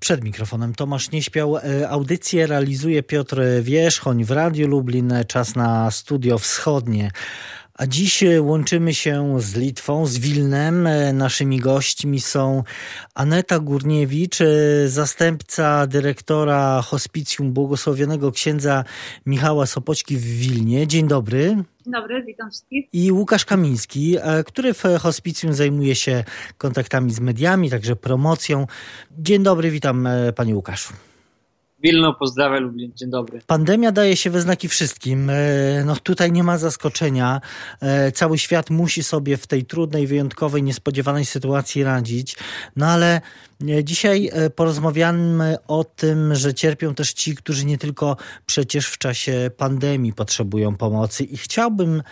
Przed mikrofonem Tomasz Nieśpiał. E, audycję realizuje Piotr Wierzchoń w Radiu Lublin. Czas na studio wschodnie. A dziś łączymy się z Litwą, z Wilnem. E, naszymi gośćmi są Aneta Górniewicz, e, zastępca dyrektora Hospicjum Błogosławionego księdza Michała Sopoćki w Wilnie. Dzień dobry. Dzień dobry, witam wszystkich. I Łukasz Kamiński, e, który w hospicjum zajmuje się kontaktami z mediami, także promocją. Dzień dobry, witam panie Łukaszu. Wilno, pozdrawiam Lublin, dzień dobry. Pandemia daje się we znaki wszystkim. E, no tutaj nie ma zaskoczenia. E, cały świat musi sobie w tej trudnej, wyjątkowej, niespodziewanej sytuacji radzić. No ale e, dzisiaj porozmawiamy o tym, że cierpią też ci, którzy nie tylko przecież w czasie pandemii potrzebują pomocy. I chciałbym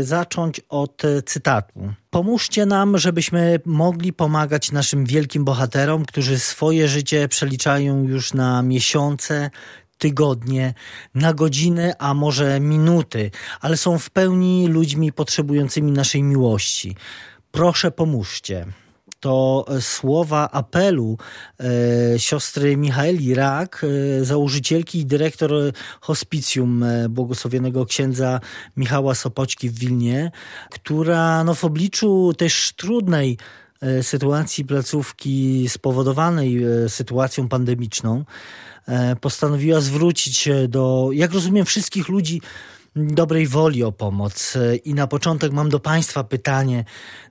zacząć od cytatu. Pomóżcie nam, żebyśmy mogli pomagać naszym wielkim bohaterom, którzy swoje życie przeliczają już na miesiące, tygodnie, na godziny, a może minuty, ale są w pełni ludźmi potrzebującymi naszej miłości. Proszę, pomóżcie to słowa apelu e, siostry Michaeli Rak, e, założycielki i dyrektor hospicjum e, błogosławionego księdza Michała Sopoćki w Wilnie, która no, w obliczu też trudnej sytuacji placówki spowodowanej sytuacją pandemiczną postanowiła zwrócić się do, jak rozumiem, wszystkich ludzi dobrej woli o pomoc. I na początek mam do Państwa pytanie.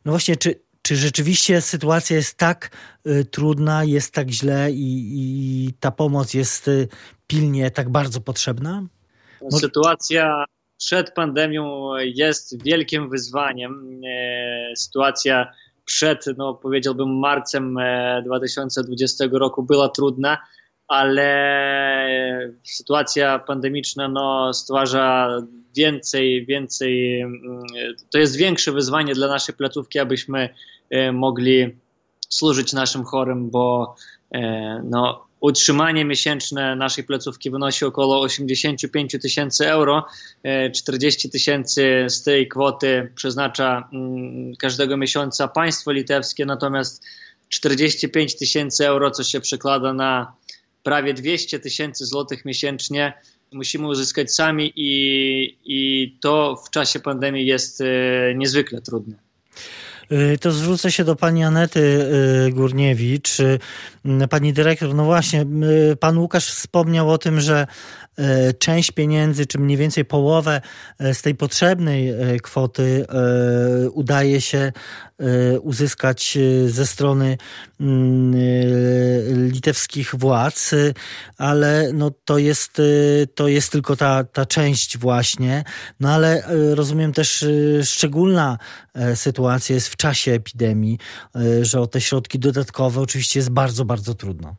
No właśnie, czy czy rzeczywiście sytuacja jest tak y, trudna, jest tak źle i, i, ta pomoc jest y, pilnie tak bardzo potrzebna? Sytuacja przed pandemią jest wielkim wyzwaniem. E, sytuacja przed, no powiedziałbym, marcem 2020 e, roku była trudna, ale sytuacja pandemiczna no, stwarza więcej, więcej, mm, to jest większe wyzwanie dla naszej placówki, abyśmy mogli służyć naszym chorym, bo e, no, utrzymanie miesięczne naszej placówki wynosi około 85 tysięcy euro. 40 e, tysięcy z tej kwoty przeznacza mm, każdego miesiąca państwo litewskie, natomiast 45 tysięcy euro, co się przekłada na prawie 200 tysięcy złotych miesięcznie, musimy uzyskać sami i, i to w czasie pandemii jest e, niezwykle trudne. E, to zwrócę się do pani Anety e, Górniewicz. Pani dyrektor, no właśnie, pan Łukasz wspomniał o tym, że E, część pieniędzy, czy mniej więcej połowę e, z tej potrzebnej e, kwoty udaje się uzyskać ze strony mm, litewskich władz, ale no to jest, to jest tylko ta, ta część właśnie. No ale rozumiem też szczególna sytuacja jest w czasie epidemii, że o te środki dodatkowe oczywiście jest bardzo, bardzo trudno.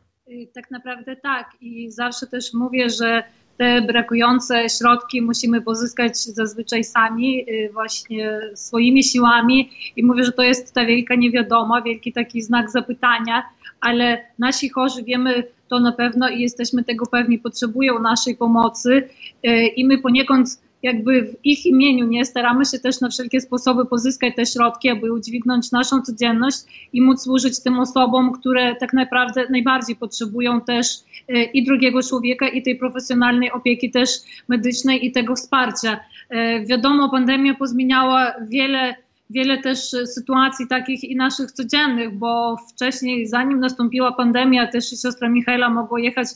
Tak naprawdę tak i zawsze też mówię, że te brakujące środki musimy pozyskać zazwyczaj sami, y, właśnie swoimi siłami. I mówię, że to jest ta wielka niewiadoma, wielki taki znak zapytania, ale nasi chorzy wiemy to na pewno i jesteśmy tego pewni, potrzebują naszej pomocy y, i my poniekąd jakby w ich imieniu nie staramy się też na wszelkie sposoby pozyskać te środki, aby udźwignąć naszą codzienność i móc służyć tym osobom, które tak naprawdę najbardziej potrzebują też e, i drugiego człowieka, i tej profesjonalnej opieki też medycznej i tego wsparcia. E, wiadomo, pandemia pozmieniała wiele wiele też sytuacji takich i naszych codziennych, bo wcześniej, zanim nastąpiła pandemia, też siostra Michaela mogła jechać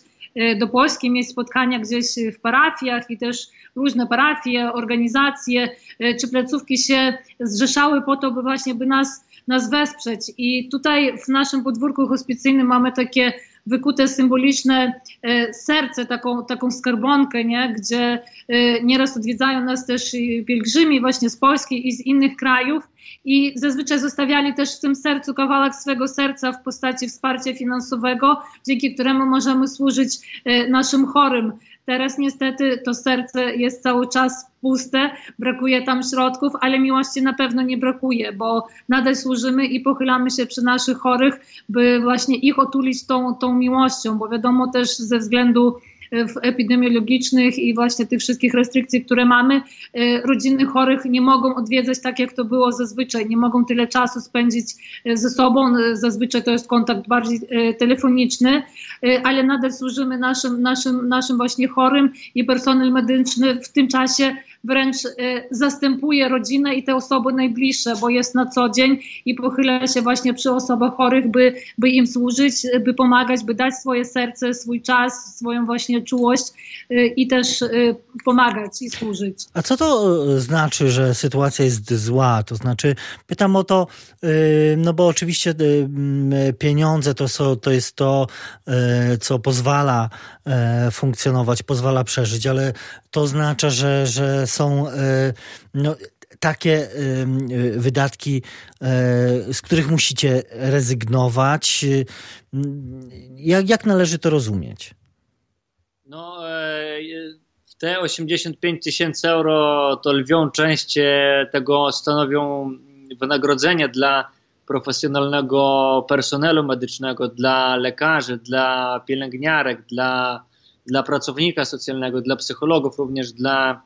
do Polski, mieć spotkania gdzieś w parafiach i też różne parafie, organizacje e, czy placówki się zrzeszały po to, by właśnie by nas, nas wesprzeć. I tutaj w naszym podwórku hospicyjnym mamy takie wykute symboliczne e, serce, taką, taką skarbonkę, nie? gdzie e, nieraz odwiedzają nas też pielgrzymi właśnie z Polski i z innych krajów i zazwyczaj zostawiali też w tym sercu kawałek swego serca w postaci wsparcia finansowego, dzięki któremu możemy służyć naszym chorym. Teraz niestety to serce jest cały czas puste, brakuje tam środków, ale miłości na pewno nie brakuje, bo nadal służymy i pochylamy się przy naszych chorych, by właśnie ich otulić tą, tą miłością, bo wiadomo też ze względu epidemiologicznych i właśnie tych wszystkich restrykcji, które mamy, rodziny chorych nie mogą odwiedzać tak, jak to było zazwyczaj, nie mogą tyle czasu spędzić ze sobą, zazwyczaj to jest kontakt bardziej telefoniczny, ale nadal służymy naszym, naszym, naszym właśnie chorym i personel medyczny w tym czasie wręcz zastępuje rodzinę i te osoby najbliższe, bo jest na co dzień i pochyla się właśnie przy osobach chorych, by, by im służyć, by pomagać, by dać swoje serce, swój czas, swoją właśnie czułość i też pomagać i służyć. A co to znaczy, że sytuacja jest zła? To znaczy, pytam o to, no bo oczywiście pieniądze to, są, to jest to, co pozwala funkcjonować, pozwala przeżyć, ale to oznacza, że, że są no, takie wydatki, e, z których musicie rezygnować. Jak, jak należy to rozumieć? No, e, te 85 tysięcy euro to lwią część e, tego stanowią wynagrodzenia dla profesjonalnego personelu medycznego, dla lekarzy, dla pielęgniarek, dla, dla pracownika socjalnego, dla psychologów, również dla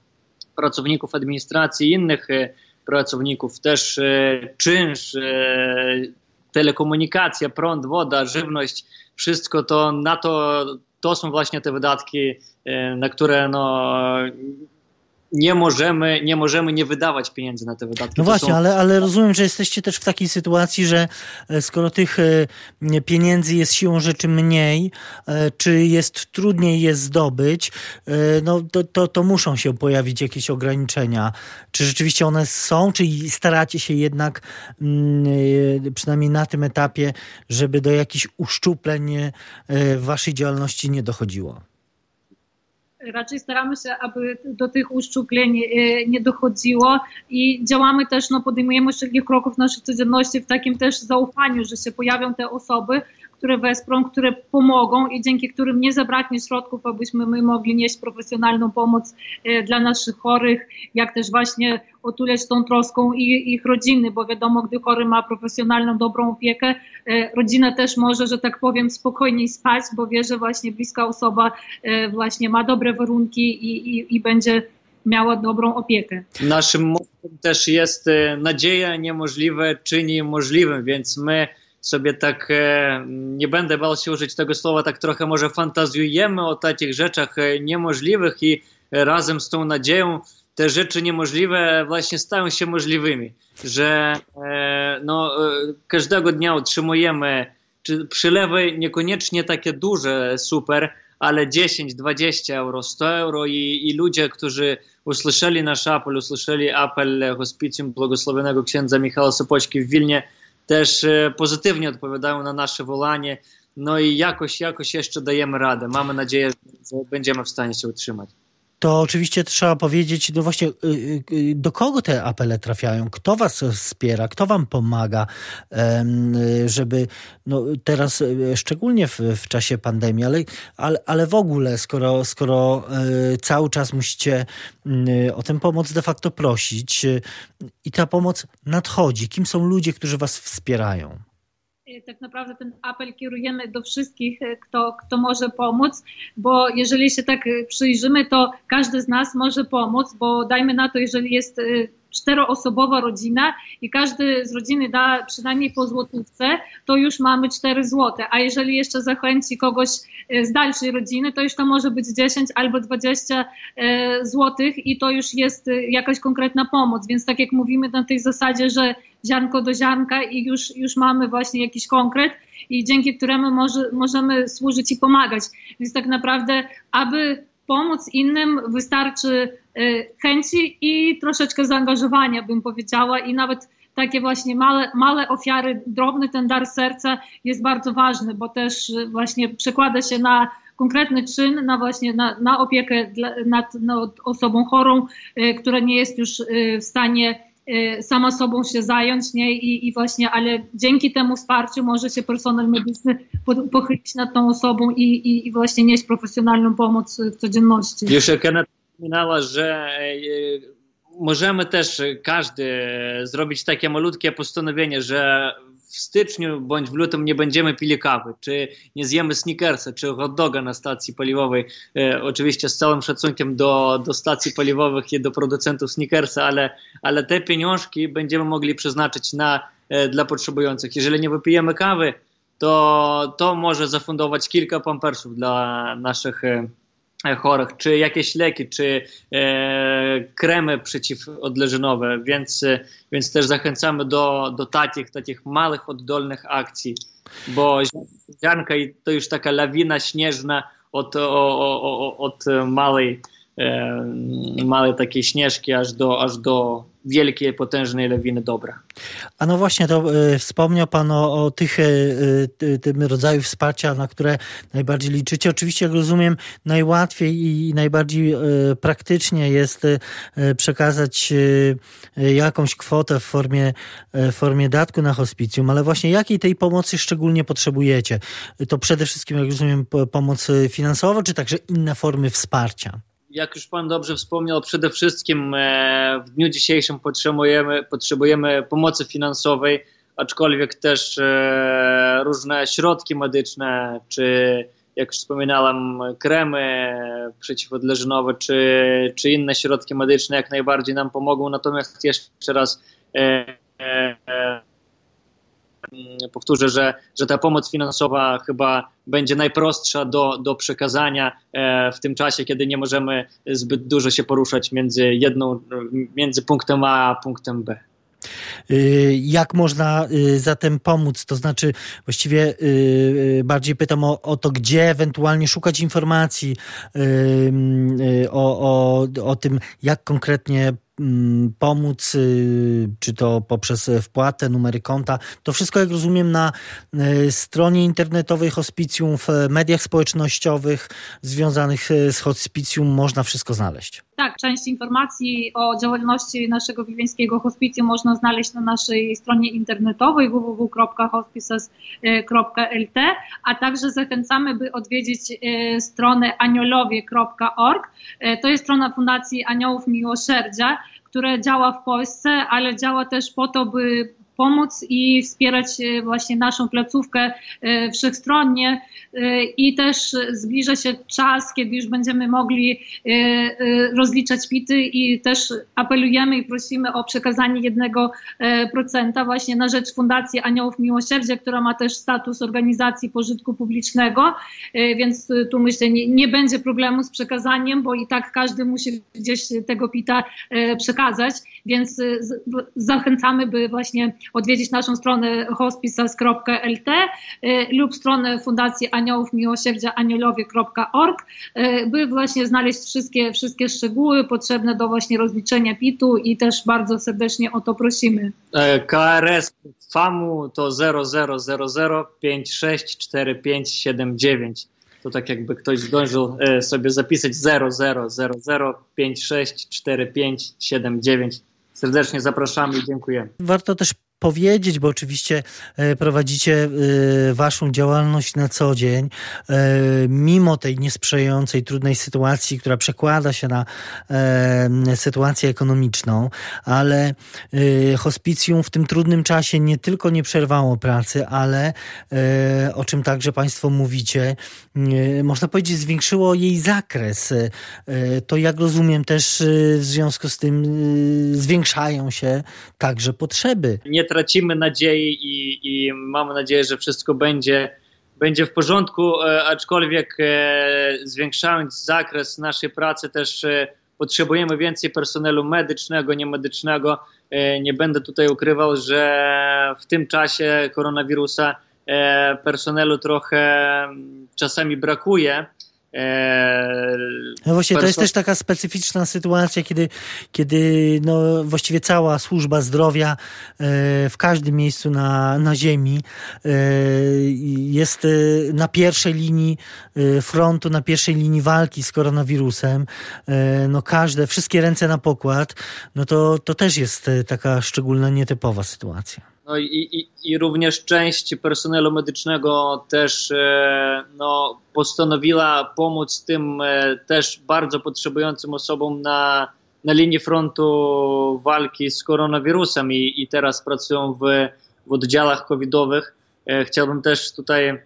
pracowników administracji i innych e, pracowników, też e, czynsz, e, telekomunikacja, prąd, woda, żywność, wszystko to na to, to są właśnie te wydatki, na które no, nie możemy, nie możemy nie wydawać pieniędzy na te wydatki. No właśnie, są... ale, ale rozumiem, że jesteście też w takiej sytuacji, że e, skoro tych e, pieniędzy jest siłą rzeczy mniej, e, czy jest trudniej je zdobyć, no to, to, to muszą się pojawić jakieś ograniczenia. Czy rzeczywiście one są, czy staracie się jednak przynajmniej na tym etapie, żeby do jakichś uszczupleń w waszej działalności nie dochodziło? Raczej staramy się, aby do tych uszczupleń e, nie dochodziło i działamy też, no podejmujemy wszelkich kroków w naszej codzienności w takim też zaufaniu, że się pojawią te osoby, które wesprą, które pomogą i dzięki którym nie zabraknie środków, abyśmy my mogli nieść profesjonalną pomoc e, dla naszych chorych, jak też właśnie otulać tą troską i ich rodziny, bo wiadomo, gdy chory ma profesjonalną, dobrą opiekę, e, rodzina też może, że tak powiem, spokojniej spać, bo wie, że właśnie bliska osoba e, właśnie ma dobre warunki i, i, i będzie miała dobrą opiekę. Naszym mottem też jest nadzieja niemożliwe czyni możliwym, więc my sobie tak, e, nie będę bał się użyć tego słowa, tak trochę może fantazjujemy o takich rzeczach e, niemożliwych i razem z tą nadzieją te rzeczy niemożliwe właśnie stają się możliwymi, że e, no, każdego dnia otrzymujemy czy przylewy niekoniecznie takie duże, super, ale 10, 20 euro, 100 euro i, i ludzie, którzy usłyszeli nasz apel, usłyszeli apel hospicjum błogosławionego księdza Michała Sopoćki w Wilnie, też e, pozytywnie odpowiadają na nasze wołanie. No i jakoś, jakoś jeszcze dajemy radę. Mamy nadzieję, że będziemy w stanie się utrzymać to oczywiście trzeba powiedzieć, no właśnie, y, y, do kogo te apele trafiają? Kto was wspiera? Kto wam pomaga, żeby no teraz y, szczególnie w, w czasie pandemii, ale, ale, ale w ogóle, skoro, skoro cały czas musicie o tę pomoc de facto prosić i ta pomoc nadchodzi, kim są ludzie, którzy was wspierają? Tak naprawdę ten apel kierujemy do wszystkich, y, kto, kto może pomóc, bo jeżeli się tak y, przyjrzymy, to każdy z nas może pomóc, bo dajmy na to, jeżeli jest czteroosobowa rodzina i każdy z rodziny da przynajmniej po złotówce, to już mamy 4 złote. A jeżeli jeszcze zachęci kogoś z dalszej rodziny, to już to może być 10 albo 20 złotych i to już jest jakaś konkretna pomoc. Więc tak jak mówimy na tej zasadzie, że ziarnko do ziarnka i już, już mamy właśnie jakiś konkret i dzięki któremu może, możemy służyć i pomagać. Więc tak naprawdę, aby pomóc innym, wystarczy y, chęci i troszeczkę zaangażowania, bym powiedziała, i nawet takie właśnie małe, małe ofiary, drobny ten dar serca jest bardzo ważny, bo też właśnie przekłada się na konkretny czyn, na właśnie na, na opiekę dla, nad, nad osobą chorą, y, która nie jest już y, w stanie Y, sama sobą się zająć, nie? I, I, właśnie, ale dzięki temu wsparciu może się personel medyczny pochylić nad tą osobą i, i, i właśnie nieść profesjonalną pomoc w codzienności. Już jak Anna wspominała, że możemy też każdy zrobić takie malutkie postanowienie, że w styczniu bądź w lutym nie będziemy pili kawy, czy nie zjemy snickersa, czy hot doga na stacji paliwowej. E, oczywiście z całym szacunkiem do, do stacji paliwowych i do producentów snickersa, ale, ale te pieniążki będziemy mogli przeznaczyć na, e, dla potrzebujących. Jeżeli nie wypijemy kawy, to to może zafundować kilka pampersów dla naszych e, chorych, czy jakieś leki, czy e, kremy przeciwodleżynowe, więc, więc też zachęcamy do, do takich, takich małych, oddolnych akcji, bo ziarnka to już taka lawina śnieżna od, o, o, od małej, e, małej takiej śnieżki aż do, aż do wielkiej, potężnej lawiny dobra. A no właśnie, to y, wspomniał Pan o, o tych, y, y, tym rodzaju wsparcia, na które najbardziej liczycie. Oczywiście, jak rozumiem, najłatwiej i najbardziej praktycznie jest przekazać jakąś kwotę w formie, w formie datku na hospicjum, ale właśnie jakiej tej pomocy szczególnie potrzebujecie? To przede wszystkim, jak rozumiem, pomoc finansowa, czy także inne formy wsparcia? Jak już Pan dobrze wspomniał, przede wszystkim e, w dniu dzisiejszym potrzebujemy, potrzebujemy pomocy finansowej, aczkolwiek też e, różne środki medyczne, czy jak już wspominałem, kremy przeciwodleżynowe, czy, czy inne środki medyczne jak najbardziej nam pomogą. Natomiast jeszcze raz e, Mm, powtórzę, że, że ta pomoc finansowa chyba będzie najprostsza do, do przekazania e, w tym czasie, kiedy nie możemy zbyt dużo się poruszać między jedną, między punktem A a punktem B. Y, jak można y, zatem pomóc? To znaczy, właściwie y, bardziej pytam o, o to, gdzie ewentualnie szukać informacji o, o, o tym, jak konkretnie Mm, pomóc, y, czy to poprzez wpłatę, numery konta. To wszystko, jak rozumiem, na y, stronie internetowej hospicjum, w mediach społecznościowych związanych y, z hospicjum można wszystko znaleźć. Tak, część informacji o działalności naszego wileńskiego hospicjum można znaleźć na naszej stronie internetowej www.hospices.lt, a także zachęcamy, by odwiedzić stronę aniolowie.org. To jest strona Fundacji Aniołów Miłosierdzia, które działa w Polsce, ale działa też po to, by pomóc i wspierać e, właśnie naszą placówkę e, wszechstronnie. E, i też zbliża się czas, kiedy już będziemy mogli rozliczać pity i też apelujemy i prosimy o przekazanie jednego procenta właśnie na rzecz Fundacji Aniołów Miłosierdzia, która ma też status organizacji pożytku publicznego, więc tu myślę nie, nie będzie problemu z przekazaniem, bo i tak każdy musi gdzieś tego pita przekazać, więc zachęcamy, by właśnie odwiedzić naszą stronę hospices.lt y, lub stronę Fundacji Aniołów Miłosierdzia anielowie.org, y, by właśnie znaleźć wszystkie, wszystkie szczegóły potrzebne do właśnie rozliczenia PIT-u i też bardzo serdecznie o to prosimy. E, KRS FAMU to 0000564579. To tak jakby ktoś zdążył e, sobie zapisać 0000564579. Serdecznie zapraszamy i dziękujemy. Warto też powiedzieć, bo oczywiście e, prowadzicie e, waszą działalność na co dzień, e, mimo tej niesprzyjającej, trudnej sytuacji, która przekłada się na sytuację ekonomiczną, ale hospicjum w tym trudnym czasie nie tylko nie przerwało pracy, ale o czym także Państwo mówicie, można powiedzieć, zwiększyło jej zakres. To jak rozumiem też w związku z tym zwiększają się także potrzeby. Nie tracimy nadziei i, i mamy nadzieję, że wszystko będzie, będzie w porządku, e, aczkolwiek e, zwiększając zakres naszej pracy też e, potrzebujemy więcej personelu medycznego, niemedycznego. Nie będę tutaj ukrywał, że w tym czasie koronawirusa personelu trochę czasami brakuje. Eee, no właśnie, to jest też taka specyficzna sytuacja, kiedy, kiedy no właściwie cała służba zdrowia e, w każdym miejscu na, na Ziemi e, jest e, na pierwszej linii frontu, na pierwszej linii walki z koronawirusem. No każde, wszystkie ręce na pokład, no to, to też jest taka szczególna, nietypowa sytuacja. No i, i, i również część personelu medycznego też e, no, postanowiła pomóc tym e, też bardzo potrzebującym osobom na, na linii frontu walki z koronawirusem i, i teraz pracują w w oddziałach covidowych. Chciałbym też tutaj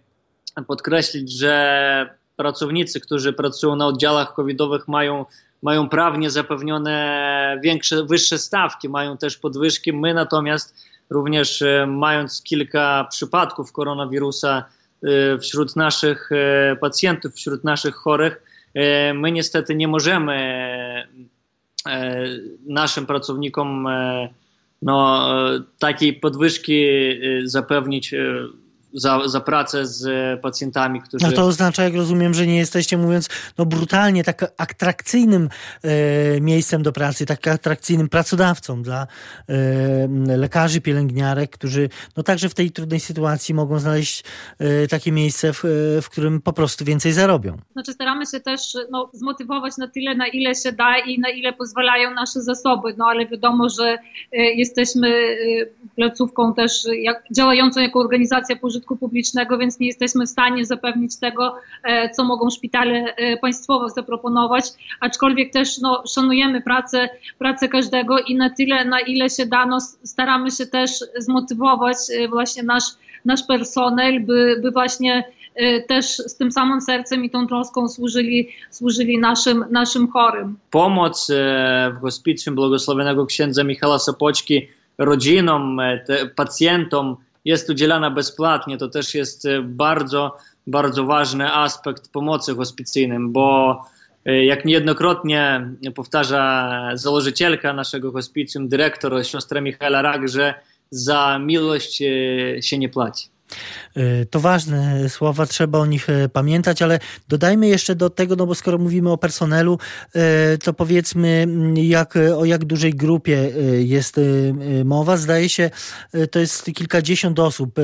podkreślić, że pracownicy, którzy pracują na oddziałach covidowych mają, mają prawnie zapewnione większe, wyższe stawki, mają też podwyżki. My natomiast również mając kilka przypadków koronawirusa wśród naszych pacjentów, wśród naszych chorych, my niestety nie możemy naszym pracownikom no, takiej podwyżki zapewnić za, za pracę z pacjentami, którzy... No to oznacza, jak rozumiem, że nie jesteście, mówiąc no brutalnie, tak atrakcyjnym e, miejscem do pracy, tak atrakcyjnym pracodawcą dla e, lekarzy, pielęgniarek, którzy no także w tej trudnej sytuacji mogą znaleźć e, takie miejsce, w, w, którym po prostu więcej zarobią. Znaczy staramy się też no, zmotywować na tyle, na ile się da i na ile pozwalają nasze zasoby, no ale wiadomo, że e, jesteśmy e, placówką też jak, działającą jako organizacja pożytkowa publicznego, więc nie jesteśmy w stanie zapewnić tego, e, co mogą szpitale e, państwowe zaproponować, aczkolwiek też no, szanujemy pracę, pracę każdego i na tyle, na ile się da, no, staramy się też zmotywować e, właśnie nasz, nasz personel, by, by właśnie też z tym samym sercem i tą troską służyli, służyli naszym, naszym chorym. Pomoc w hospicjum błogosławionego księdza Michała Sopoczki rodzinom, pacjentom, jest udzielana bezpłatnie. To też jest e, bardzo, bardzo ważny aspekt pomocy hospicyjnym, bo e, jak niejednokrotnie powtarza założycielka naszego hospicjum, dyrektor, siostra Michaela Rak, że za miłość e, się nie płaci. Y, to ważne słowa, trzeba o nich y, pamiętać, ale dodajmy jeszcze do tego, no bo skoro mówimy o personelu, y, to powiedzmy, mm, jak, o jak dużej grupie jest mowa. Zdaje się, to jest kilkadziesiąt osób.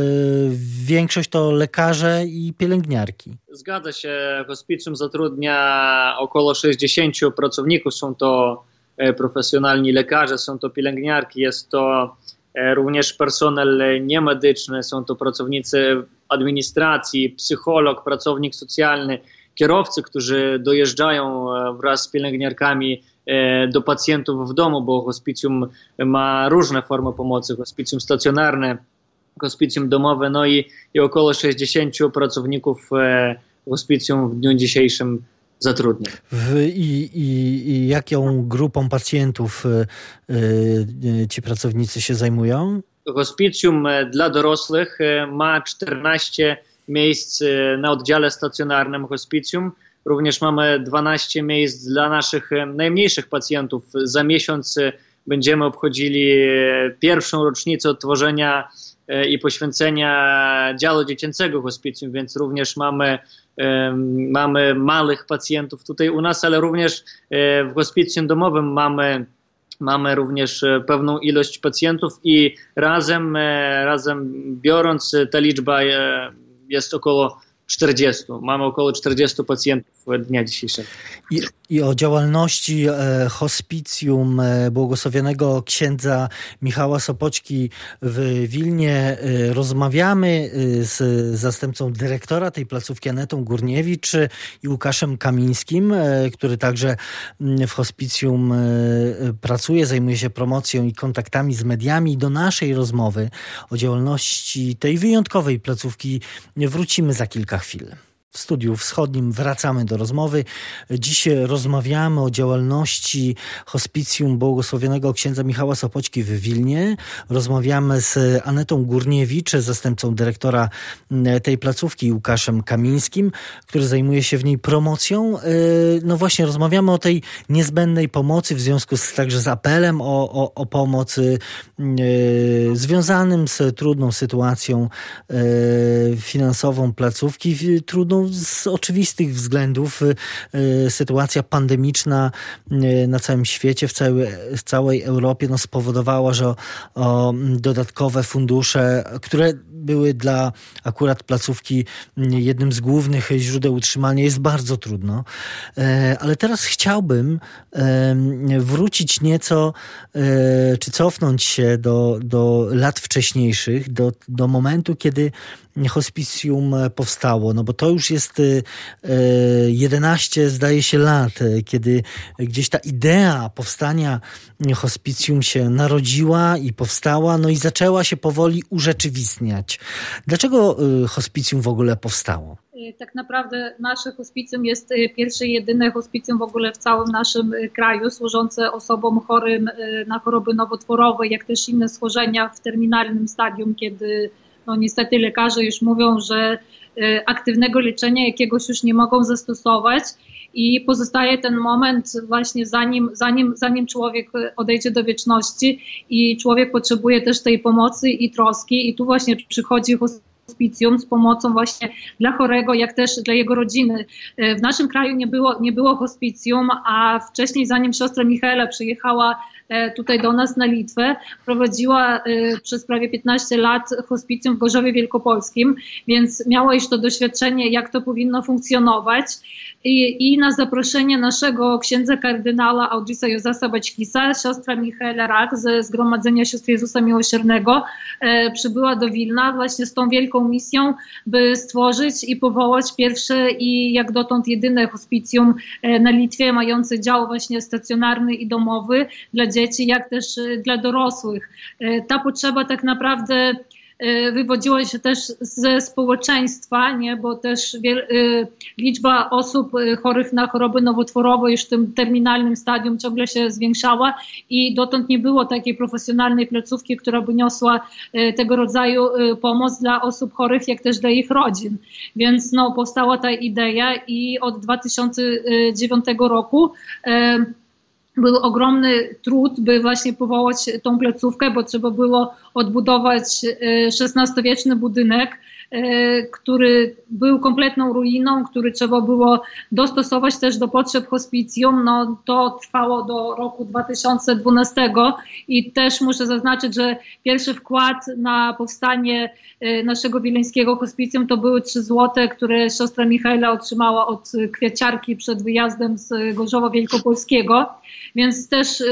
Większość to lekarze i pielęgniarki. Zgadza się. Hospicjum zatrudnia około 60 pracowników. Są to profesjonalni lekarze, są to pielęgniarki, jest to E, również personel niemedyczny, są to pracownicy administracji, psycholog, pracownik socjalny, kierowcy, którzy dojeżdżają e, wraz z pielęgniarkami e, do pacjentów w domu, bo hospicjum ma różne formy pomocy, hospicjum stacjonarne, hospicjum domowe, no i, i około 60 pracowników hospicjum w dniu dzisiejszym I, i, I jaką grupą pacjentów y, y, ci pracownicy się zajmują? Hospicjum e, dla dorosłych e, ma 14 miejsc e, na oddziale stacjonarnym hospicjum. Również mamy 12 miejsc dla naszych najmniejszych pacjentów. Za miesiąc będziemy obchodzili pierwszą rocznicę odtworzenia i poświęcenia działu dziecięcego hospicjum, więc również mamy mamy małych pacjentów tutaj u nas, ale również e, w hospicjum domowym mamy mamy również e, pewną ilość pacjentów i razem, e, razem biorąc ta liczba jest około 40. Mamy około 40 pacjentów dnia dzisiejszego. I, o działalności e, hospicjum e, błogosławionego księdza Michała Sopoćki w Wilnie e, rozmawiamy z zastępcą dyrektora tej placówki Anetą Górniewicz i Łukaszem Kamińskim, który także mm, w hospicjum pracuje, zajmuje się promocją i kontaktami z mediami. Do naszej rozmowy o działalności tej wyjątkowej placówki wrócimy za kilka chwil. W studiu wschodnim wracamy do rozmowy. Dziś rozmawiamy o działalności hospicjum błogosławionego księdza Michała Sopoćki w Wilnie. Rozmawiamy z Anetą Górniewicz, zastępcą dyrektora tej placówki, Łukaszem Kamińskim, który zajmuje się w niej promocją. E, no właśnie, rozmawiamy o tej niezbędnej pomocy w związku z także z apelem o, o, o pomoc e, związanym z trudną sytuacją e, finansową placówki, trudną z oczywistych względów y, y, sytuacja pandemiczna y, na całym świecie, w całej, w całej Europie no, spowodowała, że o, o dodatkowe fundusze, które były dla akurat placówki jednym z głównych źródeł utrzymania, jest bardzo trudno. E, ale teraz chciałbym wrócić nieco, e, czy cofnąć się do, do lat wcześniejszych, do, do momentu, kiedy hospicjum powstało, no bo to już jest 11, zdaje się, lat, kiedy gdzieś ta idea powstania hospicjum się narodziła i powstała, no i zaczęła się powoli urzeczywistniać. Dlaczego hospicjum w ogóle powstało? Tak naprawdę nasze hospicjum jest pierwsze jedyne hospicjum w ogóle w całym naszym kraju, służące osobom chorym na choroby nowotworowe, jak też inne schorzenia w terminalnym stadium, kiedy no niestety lekarze już mówią, że aktywnego leczenia jakiegoś już nie mogą zastosować i pozostaje ten moment właśnie zanim, zanim, zanim człowiek odejdzie do wieczności i człowiek potrzebuje też tej pomocy i troski i tu właśnie przychodzi hospicjum z pomocą właśnie dla chorego, jak też dla jego rodziny. E, w naszym kraju nie było, nie było hospicjum, a wcześniej zanim siostra Michaela przyjechała tutaj do nas na Litwę. Prowadziła e, przez prawie 15 lat hospicjum w Gorzowie Wielkopolskim, więc miała już to doświadczenie, jak to powinno funkcjonować. I, i na zaproszenie naszego księdza kardynała Audrisa Józefa Baćkisa, siostra Michaela Rak ze Zgromadzenia Sióstr Jezusa Miłosiernego e, przybyła do Wilna właśnie z tą wielką misją, by stworzyć i powołać pierwsze i jak dotąd jedyne hospicjum e, na Litwie mające dział właśnie stacjonarny i domowy dla dzieci, jak też e, dla dorosłych. E, ta potrzeba tak naprawdę E, wywodziło się też ze społeczeństwa, nie? bo też wiel, liczba osób chorych na choroby nowotworowe już w tym terminalnym stadium ciągle się zwiększała i dotąd nie było takiej profesjonalnej placówki, która by niosła tego rodzaju pomoc dla osób chorych, jak też dla ich rodzin. Więc no, powstała ta idea i od 2009 roku był ogromny trud, by właśnie powołać tą placówkę, bo trzeba było odbudować XVI-wieczny budynek, E, który był kompletną ruiną, który trzeba było dostosować też do potrzeb hospicjum. No, to trwało do roku 2012 i też muszę zaznaczyć, że pierwszy wkład na powstanie e, naszego wileńskiego hospicjum to były 3 złote, które siostra Michaela otrzymała od kwieciarki przed wyjazdem z Gorzowa Wielkopolskiego, więc też e,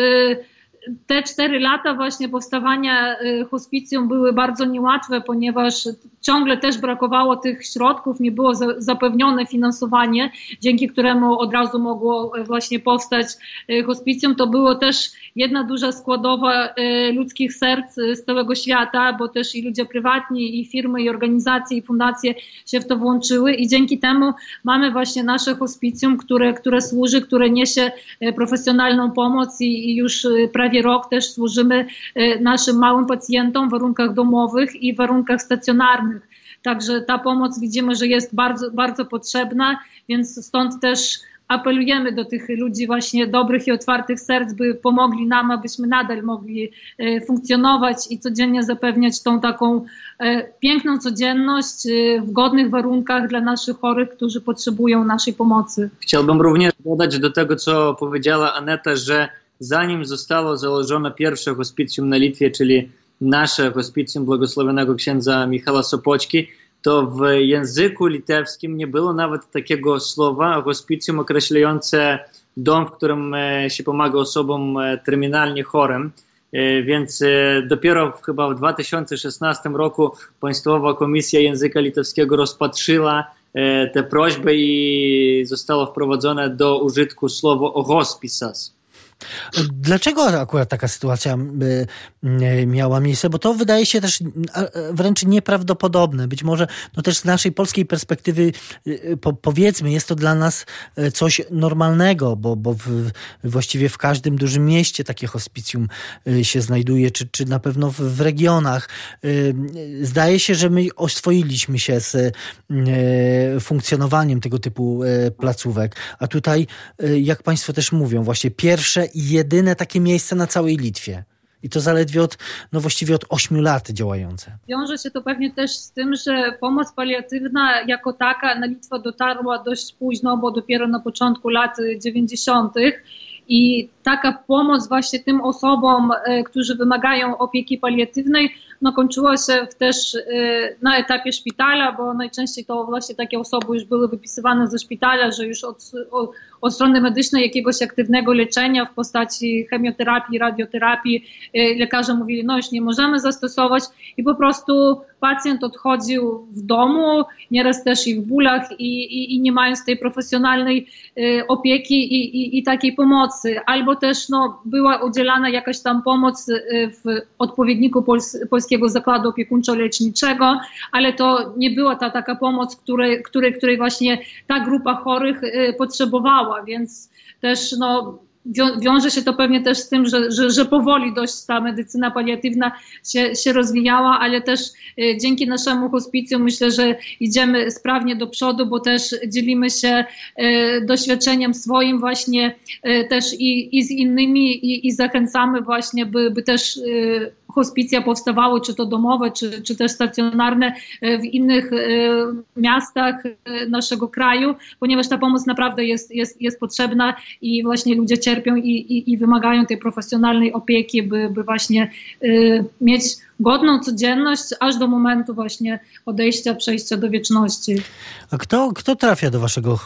te cztery lata właśnie powstawania y, hospicjum były bardzo niełatwe, ponieważ ciągle też brakowało tych środków, nie było zapewnione finansowanie, dzięki któremu od razu mogło y, właśnie powstać y, hospicjum. To było też jedna duża składowa ludzkich serc z całego świata, bo też i ludzie prywatni, i firmy, i organizacje, i fundacje się w to włączyły i dzięki temu mamy właśnie nasze hospicjum, które, które służy, które niesie profesjonalną pomoc i, i już prawie prawie rok też służymy e, naszym małym pacjentom w warunkach domowych i warunkach stacjonarnych. Także ta pomoc widzimy, że jest bardzo, bardzo potrzebna, więc stąd też apelujemy do tych ludzi właśnie dobrych i otwartych serc, by pomogli nam, abyśmy nadal mogli e, funkcjonować i codziennie zapewniać tą taką e, piękną codzienność w godnych warunkach dla naszych chorych, którzy potrzebują naszej pomocy. Chciałbym również dodać do tego, co powiedziała Aneta, że zanim zostało założone pierwsze hospicjum na Litwie, czyli nasze hospicjum błogosławionego księdza Michała Sopoćki, to w języku litewskim nie było nawet takiego słowa hospicjum określające dom, w którym e, się pomaga osobom e, terminalnie chorym. E, więc dopiero chyba w 2016 roku Państwowa Komisja Języka Litewskiego rozpatrzyła tę prośbę i zostało wprowadzone do użytku słowo hospicas. Dlaczego akurat taka sytuacja miała miejsce? Bo to wydaje się też wręcz nieprawdopodobne. Być może no też z naszej polskiej perspektywy y, powiedzmy, jest to dla nas coś normalnego, bo, bo w, właściwie w każdym dużym mieście takie hospicjum y, się znajduje, czy, czy na pewno w, regionach. Y, zdaje się, że my oswoiliśmy się z funkcjonowaniem tego typu placówek, a tutaj, jak Państwo też mówią, właśnie pierwsze jedyne takie miejsce na całej Litwie. I to zaledwie od, no właściwie od 8 lat działające. Wiąże się to pewnie też z tym, że pomoc paliatywna jako taka na Litwę dotarła dość późno, bo dopiero na początku lat 90. I taka pomoc właśnie tym osobom, e, którzy wymagają opieki paliatywnej, no kończyła się też e, na etapie szpitala, bo najczęściej to właśnie takie osoby już były wypisywane ze szpitala, że już od, od strony medycznej jakiegoś aktywnego leczenia w postaci chemioterapii, radioterapii e, lekarze mówili, no już nie możemy zastosować i po prostu pacjent odchodził w domu, nieraz też i w bólach i, i, i nie mając tej profesjonalnej y, opieki i, i, i, takiej pomocy. Albo też no, była udzielana jakaś tam pomoc y, w odpowiedniku Pols Polskiego Zakładu Opiekuńczo-Leczniczego, ale to nie była ta taka pomoc, której, której, której właśnie ta grupa chorych y, więc też no, wiąże się to pewnie też z tym, że, że, że powoli dość ta medycyna paliatywna się, się rozwijała, ale też y, dzięki naszemu hospicjum myślę, że idziemy sprawnie do przodu, bo też dzielimy się y, doświadczeniem swoim właśnie y, też i, i z innymi i, i zachęcamy właśnie, by, by też hospicja powstawały, czy to domowe, czy, czy też stacjonarne e, w innych e, miastach e, naszego kraju, ponieważ ta pomoc naprawdę jest, jest, jest potrzebna i właśnie ludzie cierpią i, i, i wymagają tej profesjonalnej opieki, by, by właśnie mieć godną codzienność, aż do momentu właśnie odejścia, przejścia do wieczności. A kto, kto trafia do waszego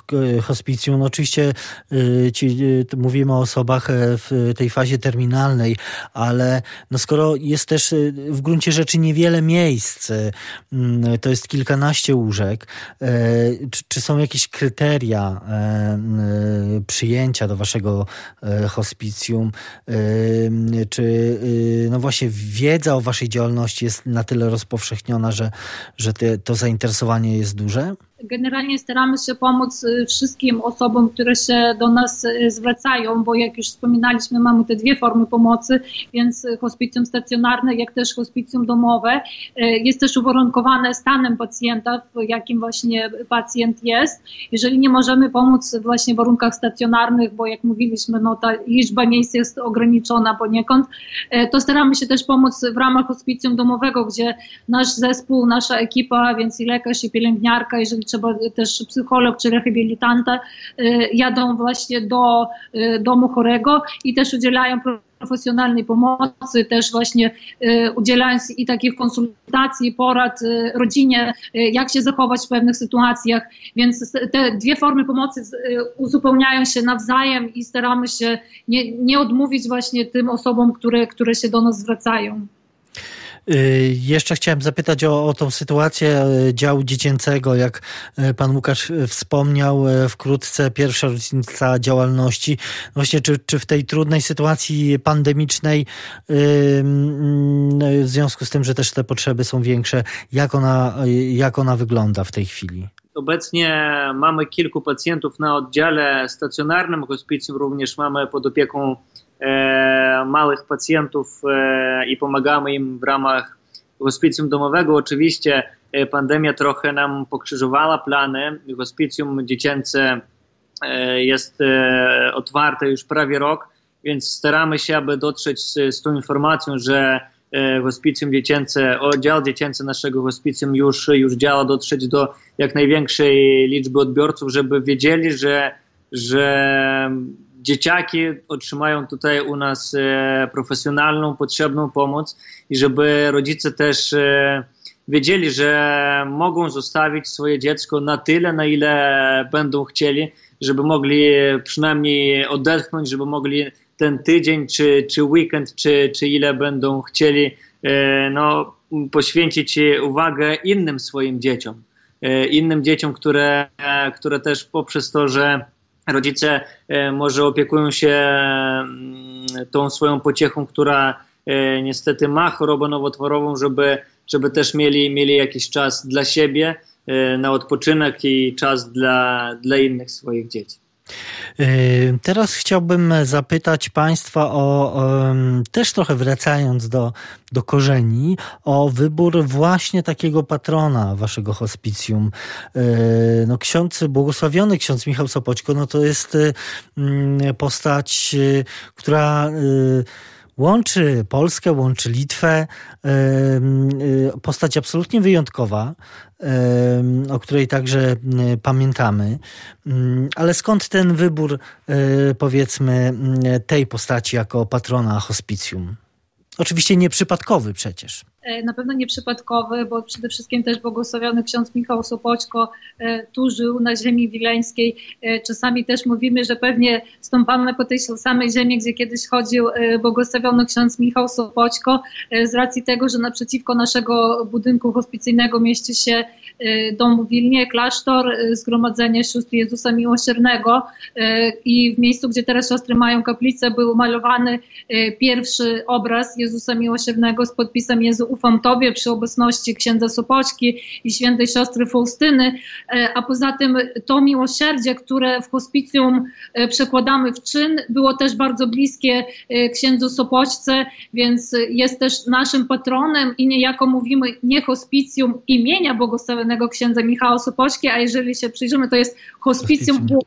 hospicjum? No oczywiście y, ci, y, mówimy o osobach w tej fazie terminalnej, ale no skoro jest też w gruncie rzeczy niewiele miejsc, to jest kilkanaście łóżek, czy, czy są jakieś kryteria przyjęcia do waszego hospicjum, czy no właśnie wiedza o waszej działalności działalności jest na tyle rozpowszechniona, że, że te, to zainteresowanie jest duże? Generalnie staramy się pomóc y, wszystkim osobom, które się do nas y, zwracają, bo jak już wspominaliśmy, mamy te dwie formy pomocy, więc hospicjum stacjonarne, jak też hospicjum domowe. Y, jest też uwarunkowane stanem pacjenta, w jakim właśnie pacjent jest. Jeżeli nie możemy pomóc właśnie w warunkach stacjonarnych, bo jak mówiliśmy, no ta liczba miejsc jest ograniczona poniekąd, to staramy się też pomóc w ramach hospicjum domowego, gdzie nasz zespół, nasza ekipa, więc i lekarz, i pielęgniarka, jeżeli trzeba też psycholog czy rehabilitanta, y, jadą właśnie do y, domu chorego i też udzielają profesjonalnej pomocy, też właśnie y, udzielając i takich konsultacji, porad rodzinie, jak się zachować w pewnych sytuacjach. Więc te dwie formy pomocy uzupełniają się nawzajem i staramy się nie, nie odmówić właśnie tym osobom, które, które się do nas zwracają. Y, jeszcze chciałem zapytać o, o tą sytuację y, działu dziecięcego. Jak y, pan Łukasz wspomniał, wkrótce pierwsza rocznica działalności. Właśnie, czy, czy w tej trudnej sytuacji pandemicznej, w związku z tym, że też te potrzeby są większe, jak ona, jak ona wygląda w tej chwili? Obecnie mamy kilku pacjentów na oddziale stacjonarnym hospicjum, również mamy pod opieką małych pacjentów i pomagamy im w ramach hospicjum domowego. Oczywiście pandemia trochę nam pokrzyżowała plany. Hospicjum dziecięce jest otwarte już prawie rok, więc staramy się, aby dotrzeć z, z tą informacją, że hospicjum dziecięce, oddział dziecięcy naszego hospicjum już, już działa, dotrzeć do jak największej liczby odbiorców, żeby wiedzieli, że, że dzieciaki otrzymają tutaj u nas e, profesjonalną, potrzebną pomoc i żeby rodzice też e, wiedzieli, że mogą zostawić swoje dziecko na tyle, na ile będą chcieli, żeby mogli przynajmniej odetchnąć, żeby mogli ten tydzień, czy, czy weekend, czy, czy ile będą chcieli, e, no, poświęcić uwagę innym swoim dzieciom. Innym dzieciom, które, które też poprzez to, że rodzice e, może opiekują się mm, tą swoją pociechą, która e, niestety ma chorobę nowotworową, żeby, żeby też mieli, mieli jakiś czas dla siebie e, na odpoczynek i czas dla, dla innych swoich dzieci. Yy, teraz chciałbym zapytać Państwa o, też trochę wracając do, do korzeni, o wybór właśnie takiego patrona Waszego hospicjum. Yy, no, ksiądz, błogosławiony ksiądz Michał Sopoćko, no to jest yy, postać, która łączy Polskę, łączy Litwę. Postać absolutnie wyjątkowa, o której także pamiętamy. Ale skąd ten wybór, e, powiedzmy, tej postaci jako patrona hospicjum? Oczywiście nieprzypadkowy przecież. Na pewno nieprzypadkowy, bo przede wszystkim też błogosławiony ksiądz Michał Sopoćko tu żył na ziemi wileńskiej. Czasami też mówimy, że pewnie stąpamy po tej samej ziemi, gdzie kiedyś chodził błogosławiony ksiądz Michał Sopoćko, z racji tego, że naprzeciwko naszego budynku hospicyjnego mieści się dom w Wilnie, klasztor, zgromadzenie sióstr Jezusa Miłosiernego i w miejscu, gdzie teraz siostry mają kaplicę, był malowany pierwszy obraz Jezusa Miłosiernego z podpisem Jezu ufam Tobie przy obecności księdza Sopoćki i świętej siostry Faustyny, a poza tym to miłosierdzie, które w hospicjum przekładamy w czyn, było też bardzo bliskie księdzu Sopoćce, więc jest też naszym patronem i niejako mówimy nie hospicjum imienia błogosławionego księdza Michała Sopoćki, a jeżeli się przyjrzymy, to jest hospicjum, hospicjum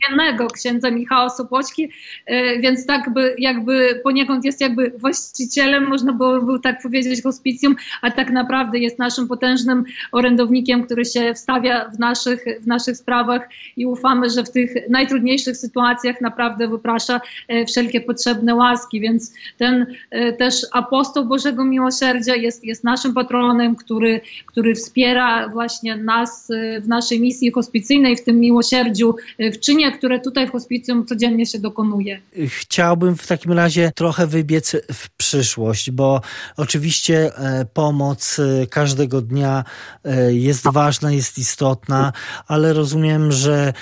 błogosławionego księdza Michała Sopoćki, e, więc tak by, jakby poniekąd jest jakby właścicielem, można byłoby tak powiedzieć, hospicjum, a tak naprawdę jest naszym potężnym orędownikiem, który się wstawia w naszych, w naszych sprawach i ufamy, że w tych najtrudniejszych sytuacjach naprawdę wyprasza e, wszelkie potrzebne łaski, więc ten e, też apostoł Bożego Miłosierdzia jest, jest naszym patronem, który, który wspiera właśnie nas w naszej misji hospicyjnej, w tym miłosierdziu, w czynie które tutaj w hospicjum codziennie się dokonuje. Chciałbym w takim razie trochę wybiec w przyszłość, bo oczywiście e, pomoc e, każdego dnia e, jest ważna, jest istotna, ale rozumiem, że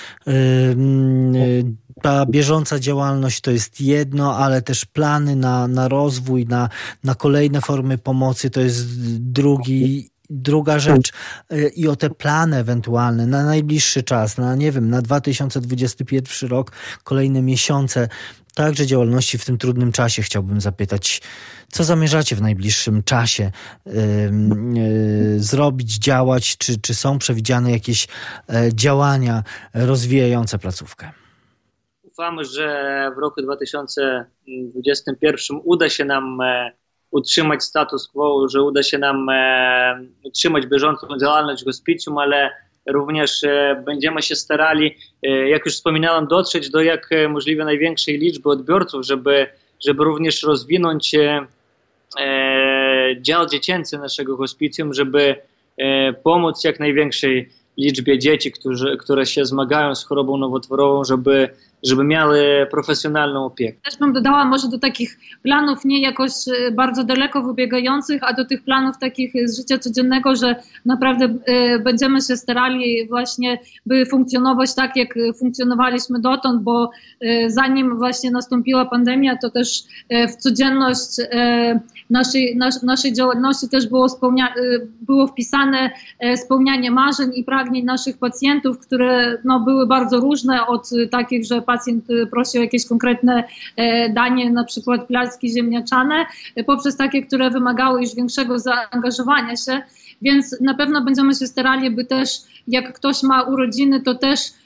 ta bieżąca działalność to jest jedno, ale też plany na, na rozwój, na, na kolejne formy pomocy to jest drugi Druga rzecz y, i o te plany ewentualne na najbliższy czas, na nie wiem, na 2021 rok, kolejne miesiące, także działalności w tym trudnym czasie chciałbym zapytać, co zamierzacie w najbliższym czasie yy, yy, zrobić, działać, czy, czy są przewidziane jakieś yy, działania rozwijające placówkę? Ufamy, że w roku 2021 uda się nam e, utrzymać status quo, że uda się nam e, utrzymać bieżącą działalność hospicjum, ale również e, będziemy się starali, e, jak już wspominałem, dotrzeć do jak możliwie największej liczby odbiorców, żeby, żeby również rozwinąć dział dziecięcy naszego hospicjum, żeby pomóc jak największej liczbie dzieci, którzy, które się zmagają z chorobą nowotworową, żeby żeby miały profesjonalną opiekę. Też bym dodała może do takich planów nie jakoś e, bardzo daleko wybiegających, a do tych planów takich z życia codziennego, że naprawdę e, będziemy się starali właśnie, by funkcjonować tak, jak funkcjonowaliśmy dotąd, bo e, zanim właśnie nastąpiła pandemia, to też w codzienność naszej, nas, naszej działalności też było, spełnia, było wpisane spełnianie marzeń i pragnień naszych pacjentów, które no, były bardzo różne od takich, że pacjent y, prosi o jakieś konkretne e, danie, na przykład placki ziemniaczane, e, poprzez takie, które wymagały już większego zaangażowania się, więc na pewno będziemy się starali, by też jak ktoś ma urodziny, to też Y,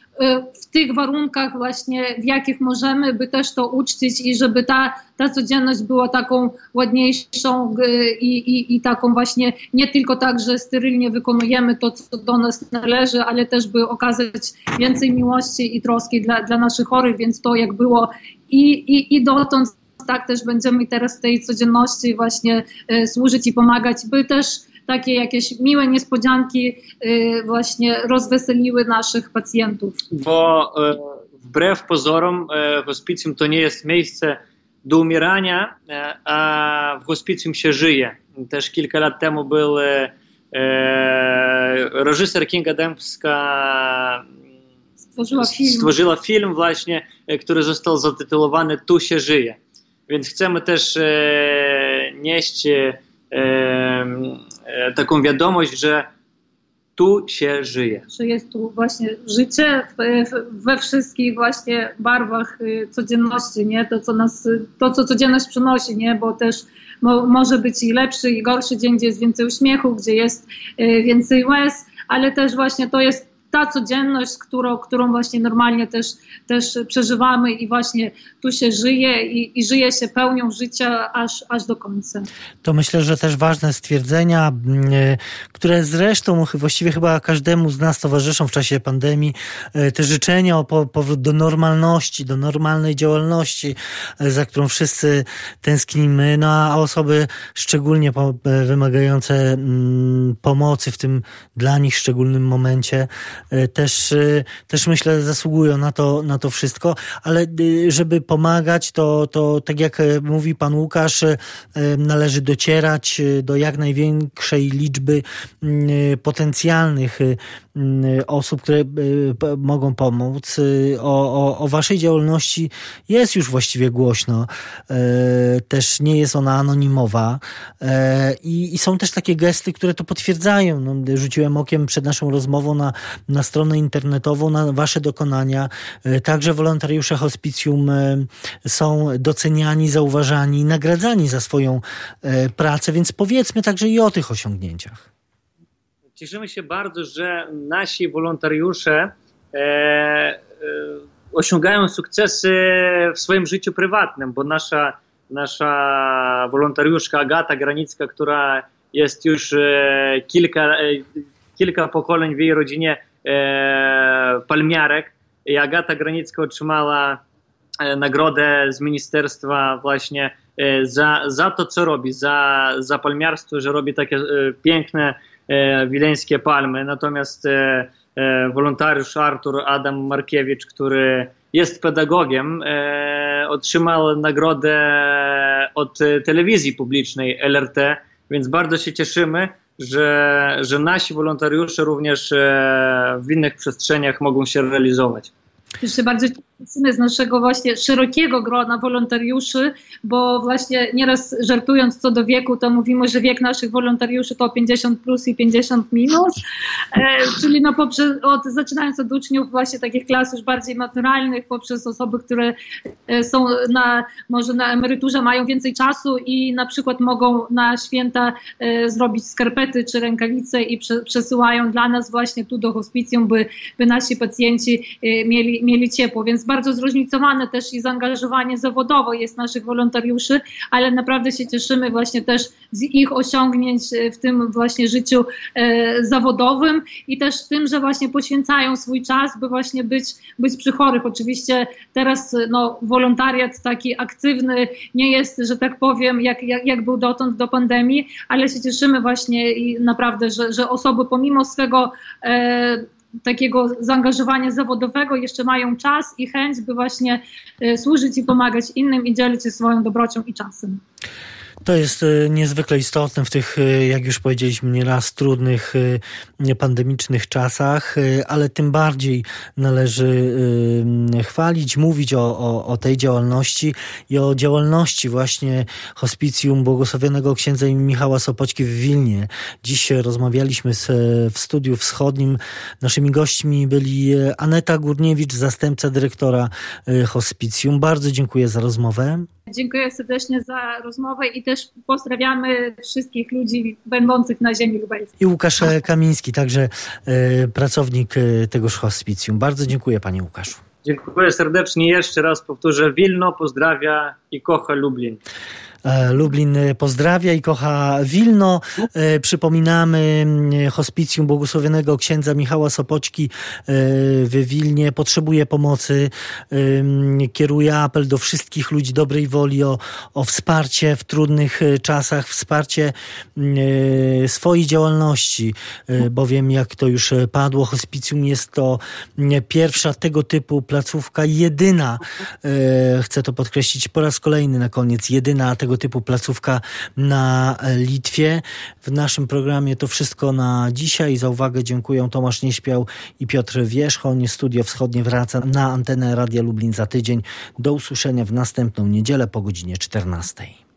w tych warunkach właśnie, w jakich możemy, by też to uczcić i żeby ta, ta codzienność była taką ładniejszą y, i, i, i taką właśnie nie tylko tak, że sterylnie wykonujemy to, co do nas należy, ale też by okazać więcej miłości i troski dla, dla naszych chorych, więc to jak było i, i, i dotąd tak też będziemy teraz tej codzienności właśnie y, służyć i pomagać, by też takie jakieś miłe niespodzianki y, właśnie rozweseliły naszych pacjentów. Bo y, wbrew pozorom y, hospicjum to nie jest miejsce do umierania, a w hospicjum się żyje. Też kilka lat temu był reżyser Kinga Dębska stworzyła film. stworzyła film właśnie, który został zatytułowany Tu się żyje. Więc chcemy też nieść E, taką wiadomość, że tu się żyje. Że jest tu właśnie życie we wszystkich właśnie barwach y, codzienności, nie? To, co nas, to, co codzienność przynosi, nie? Bo też mo, może być i lepszy, i gorszy dzień, gdzie jest więcej uśmiechu, gdzie jest y, więcej łez, ale też właśnie to jest ta codzienność, którą, którą właśnie normalnie też, też przeżywamy i właśnie tu się żyje i, i żyje się pełnią życia aż, aż do końca. To myślę, że też ważne stwierdzenia, które zresztą właściwie chyba każdemu z nas towarzyszą w czasie pandemii, te życzenia o powrót do normalności, do normalnej działalności, za którą wszyscy tęsknimy, no a osoby szczególnie wymagające pomocy w tym dla nich szczególnym momencie e, też, e, też myślę zasługują na to, na to wszystko, ale e, żeby pomagać, to, to tak jak mówi pan Łukasz, należy docierać do jak największej liczby mm, potencjalnych osób, które mogą pomóc. O, o, o waszej działalności jest już właściwie głośno. Też nie jest ona anonimowa i, i są też takie gesty, które to potwierdzają. No, rzuciłem okiem przed naszą rozmową na, na stronę internetową, na wasze dokonania. E, także wolontariusze hospicjum e, są doceniani, zauważani, nagradzani za swoją e, pracę, więc powiedzmy także i o tych osiągnięciach. Cieszymy się bardzo, że nasi wolontariusze osiągają sukcesy w swoim życiu prywatnym, bo nasza, nasza wolontariuszka Agata Granicka, która jest już kilka, kilka pokoleń w jej rodzinie palmiarek i Agata Granicka otrzymała nagrodę z ministerstwa właśnie za, za to, co robi, za, za palmiarstwo, że robi takie piękne wileńskie palmy. Natomiast wolontariusz Artur Adam Markiewicz, który jest pedagogiem, otrzymał nagrodę od telewizji publicznej LRT więc bardzo się cieszymy, że, że nasi wolontariusze również e, w innych przestrzeniach mogą się realizować. Jeszcze bardzo cieszymy z naszego właśnie szerokiego grona wolontariuszy, bo właśnie nieraz żartując co do wieku, to mówimy, że wiek naszych wolontariuszy to 50 plus i 50 minus, e, czyli no poprzez, od, zaczynając od uczniów właśnie takich klas już bardziej naturalnych, poprzez osoby, które e, są na, może na emeryturze, mają więcej czasu i na przykład mogą na święta e, zrobić skarpety czy rękawice i prze, przesyłają dla nas właśnie tu do hospicjum, by, by nasi pacjenci e, mieli mieli ciepło, więc bardzo zróżnicowane też i zaangażowanie zawodowe jest naszych wolontariuszy, ale naprawdę się cieszymy właśnie też z ich osiągnięć e, w tym właśnie życiu e, zawodowym i też tym, że właśnie poświęcają swój czas, by właśnie być, być przy chorych. Oczywiście teraz no, wolontariat taki aktywny nie jest, że tak powiem, jak, jak, jak był dotąd do pandemii, ale się cieszymy właśnie i naprawdę, że, że osoby pomimo swego e, takiego zaangażowania zawodowego jeszcze mają czas i chęć, by właśnie e, służyć i pomagać innym i dzielić się swoją dobrocią i czasem. To jest e, niezwykle istotne w tych, e, jak już powiedzieliśmy nieraz, trudnych e, pandemicznych czasach, ale tym bardziej należy chwalić, mówić o, o, o tej działalności i o działalności właśnie hospicjum błogosławionego księdza Michała Sopoćki w Wilnie. Dziś rozmawialiśmy z, w studiu wschodnim. Naszymi gośćmi byli Aneta Górniewicz, zastępca dyrektora hospicjum. Bardzo dziękuję za rozmowę. Dziękuję serdecznie za rozmowę i też pozdrawiamy wszystkich ludzi będących na ziemi lubelskiej. I Łukasz Kamiński, także e, pracownik e, tegoż hospicjum. Bardzo dziękuję panie Łukaszu. Dziękuję serdecznie. Jeszcze raz powtórzę. Wilno pozdrawia i kocha Lublin. E, Lublin pozdrawia i kocha Wilno. E, przypominamy mm, hospicjum błogosławionego księdza Michała Sopoćki e, w Wilnie. Potrzebuje pomocy. Kieruje apel do wszystkich ludzi dobrej woli o, o wsparcie w trudnych czasach, wsparcie swojej działalności, bowiem jak to już padło, hospicjum jest to pierwsza tego typu placówka, jedyna, chcę to podkreślić po raz kolejny na koniec, jedyna tego tego typu placówka na Litwie. W naszym programie to wszystko na dzisiaj. Za uwagę dziękuję Tomasz Nieśpiał i Piotr Wierzchoń. Studio Wschodnie wraca na antenę Radia Lublin za tydzień. Do usłyszenia w następną niedzielę po godzinie 14.